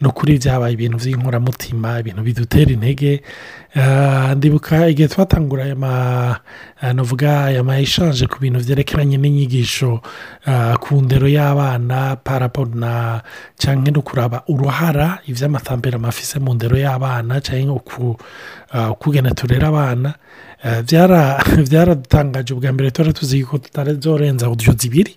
ni ukuri byabaye ibintu by'inkoramutima ibintu bidutera intege Eh, ndibuka igihe twatangura aya ma eshanje eh, ku bintu byerekeranye n'inyigisho eh, ku ndero y'abana na cyangwa no kuraba uruhara iby'amatambere amafise mu ndero y'abana cyangwa ukugana turera abana byaradutangaje ubwa mbere tuba tuzi ko tutari byorenza uduyo zibiri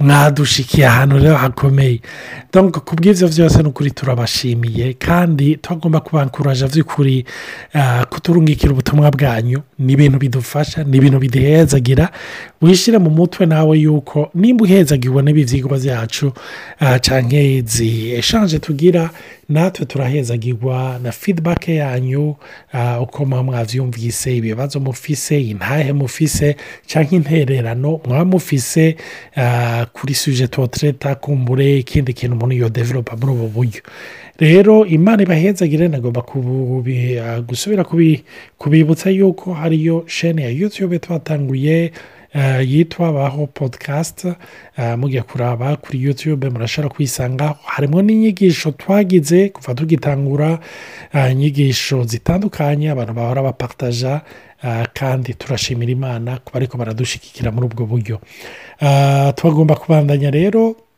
mwadushikiye ahantu rero hakomeye ku bw'ibyo byose ni ukuri turabashimiye kandi tugomba kubakuraje by'ukuri ah, kuturungikira ubutumwa bwanyu ni ibintu bidufasha ni ibintu biduhezagira wishyire mu mutwe nawe yuko nimba uhezagiwe n'ibi byigwa byacu ah, cyangwa izi eshanje tugira natwe turahezagirwa na fidibake yanyu uh, uko muba mwabyumvise ibibazo mufise intahe mufise cyangwa intererano mwaba mufise uh, kuri suje tuwatereta kumbure ikindi kintu umuntu yodeveropa muri ubu buryo rero imana ibahezagire nagomba uh, gusubira kubibutsa yuko hariyo shene ya yutube twatanguye Eh, yitwa baho podikasti eh, mujya kuraba kuri yutube murashobora kwisanga harimo n'inyigisho twagize kuva tugitangura eh, inyigisho zitandukanye abantu bahora bapataja kandi turashimira imana kuba ariko baradushigikira muri ubwo buryo twagomba kubandanya rero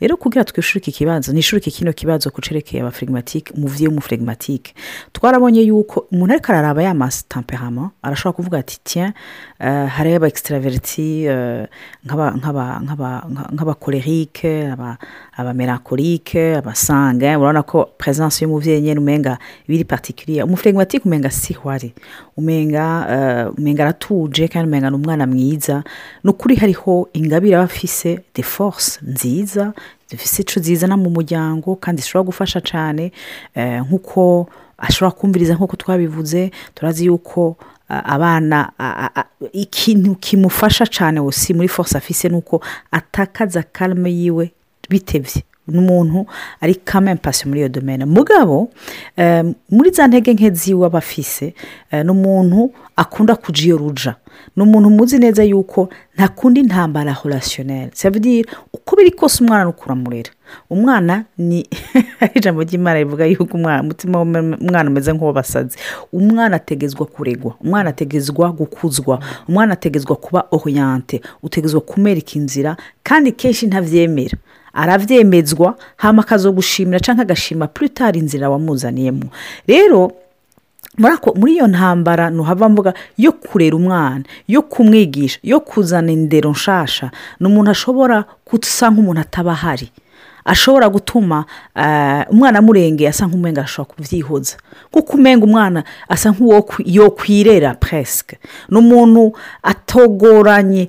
rero kugira twishyure iki kibazo nishyure kino kibazo ku cerekeye abafirigimatike umuvyeyi w'umufirigimatike twarabonye yuko umuntu ariko araraba ya masitamperama arashobora kuvuga ati tiya hariyo eh, aba ekisitaraveriti nk'abakorerike abamerakorike abasanga urabona ko perezidansi y'umubyeyi nyine umenga biri patikiriya umufuregimatike umenga sihwari umenga eh, umenga aratuje kandi umenga ni umwana mwiza ni ukuri hariho ingabire aba afise de force nziza dufise icu nziza no mu muryango kandi zishobora gufasha cyane eh, nk'uko ashobora kumviriza nk'uko twabivuze turazi yuko abana ikintu kimufasha cyane si muri force afise ni uko atakaza karame yiwe bitebye n'umuntu ari kamempasi muri iyo domene mugabo muri za ntege nke ziwe aba afise eh, ni akunda kujya iyo ruja ni umuntu muzi neza yuko nta kundi ntambara horasiyoneri uko biri kose umwana ni uko umwana ni ijambo ry'imana rivuga yuko umutima w'umwana umeze nk'uwabasazi umwana ategezwa kuregwa umwana ategezwa gukuzwa umwana ategezwa kuba ohoyante utegezwa kumereka inzira kandi kenshi ntabyemera arabyemezwa hano akazo gushimira cyangwa agashima puritari inzira wamuzaniyemo rero muri iyo ntambara ntuhava mvuga yo kurera umwana yo kumwigisha yo kuzana indero nshasha ni umuntu ashobora gusa nk'umuntu ataba ahari ashobora gutuma eh, umwana murenge asa nk'umwenga ashobora kubyihoza kuko umenga umwana asa nk'uwo yokwirera puresike ni umuntu atogoranye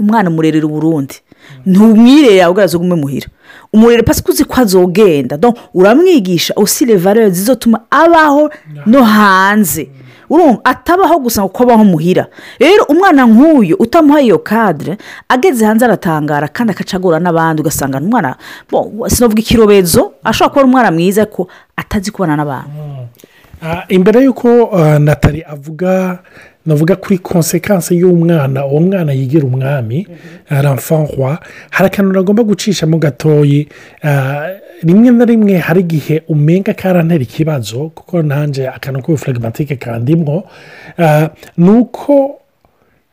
umwana umurerera uburundi ntumwirere yawe ugaragaza ugume muhira umurere pasike uzi ko azogenda uramwigisha usire valeur zizotuma abaho no hanze mm. atabaho gusa kuko abaho muhira rero umwana nk'uyu utamuha iyo kadire ageze hanze aratangara kandi akacagura n'abandi ugasanga umwana sinavuga ikirobezo ashobora kuba ari umwana mwiza ariko atazi kubana n'abantu mm. ah, imbere y'uko ah, natali avuga navuga kuri konsekansi y'umwana uwo mwana yigira umwami ramfa mhm. ah, hari akantu agomba gucisha mu gatoyi rimwe na rimwe hari igihe umenga karantera ikibazo kuko nanjye akantu k'ubufregimatike kandimwo eh, ni uko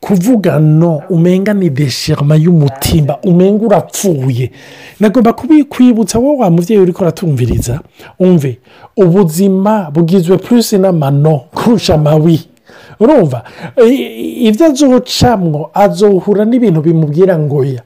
kuvuga no umenga ni desherima y'umutimba umenga urapfuye nagomba kubikwibutsa wowe wa mubyeyi uri kuratumviriza umve ubuzima bugizwe purisi n'amano kurusha amawi urumva ibyo azocamwo azohura n'ibintu bimubwira ngoya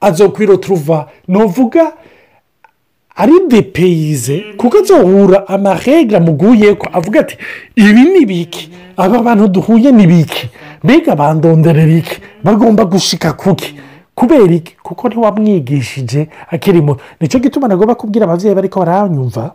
azokwira turuva ntuvuga ari depeyize kuko nzohura amahega muguye ko avuga ati ibi ni biki aba bantu duhuye ni biki mbega bandonderera iki bagomba gushika kuki kubera iki kuko ntiwamwigishije akiri muto nicyo gituma nagomba kubwira ababyeyi bariko baranyumva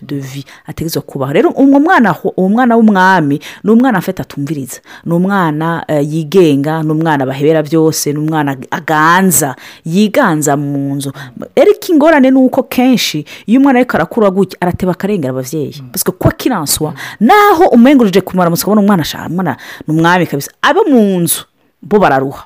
de vi ategerezwa kubaho rero uwo mwana uwo mwana w'umwami ni umwana afite atumviriza ni umwana eh, yigenga ni umwana bahebera byose ni umwana aganza yiganza mu nzu rero ingorane ni uko kenshi iyo umwana ariko arakura gutya arateba akarengera ababyeyi baswe mm. ko kiranswa naho umwengurije kumara amatsiko abona umwana ashaka ni umwami kabisa abo mu nzu bo bararuha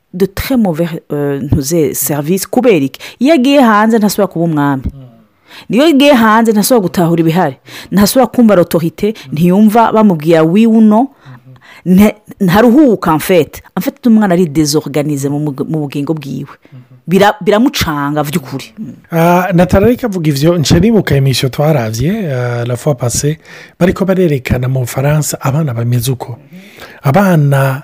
de très mauvais ntuze serivisi kubera iki iyo agiye hanze ntasubira kuba umwami niyo agiye hanze ntasubira gutahura ibihari ntasubira kumva rotohite ntiyumva bamubwira wiwuno ntaruhuka mfete mfete umwana ari dezoruganize mu bugingo bwiwe biramucanga by'ukuri natarareka avuga ibyo ah, nshya nibuka imisyo twarabye rafuwa ah, pase bariko barerekana mu bufaransa abana bameze uko abana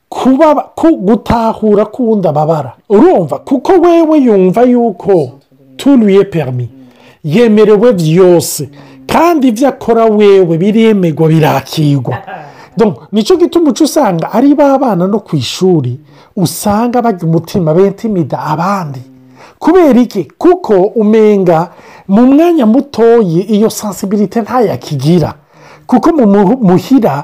kuba gutahura ko ubundi ababara urumva kuko wewe yumva yuko turiye perimi yemerewe byose kandi ibyo akora wewe biremerwa birakirwa nicyo gituma uca usanga ari ba bana no ku ishuri usanga bajya umutima bentimida abandi kubera iki kuko umenga mu mwanya mutoye iyo sansibilite ntayakigira kuko mu muhira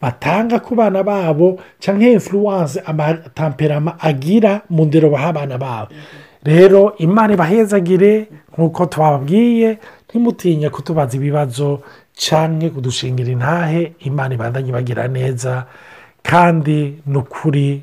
batanga ku bana babo cyangwa influence amatamperama agira mu ndero baha abana babo rero imana ibahezagire nk'uko twababwiye ntimutinya kutubaza ibibazo cyane kudushingira intahe imana ibandanye bagira neza kandi ni ukuri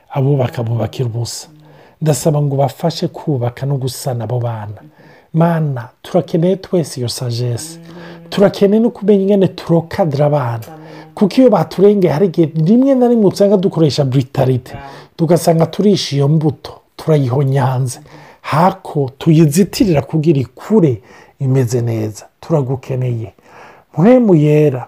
abubaka bubakira ubusa ndasaba ngo bafashe kubaka no gusana abo bana mana turakeneye twese iyo sagesse turakeneye no kumenya ingene turokadira abana kuko iyo baturengeye hari igihe rimwe na rimwe usanga dukoresha buritarite tugasanga turisha iyo mbuto turayihonyanze hako tuyizitirira kugira ikure imeze neza turagukeneye mpemu yera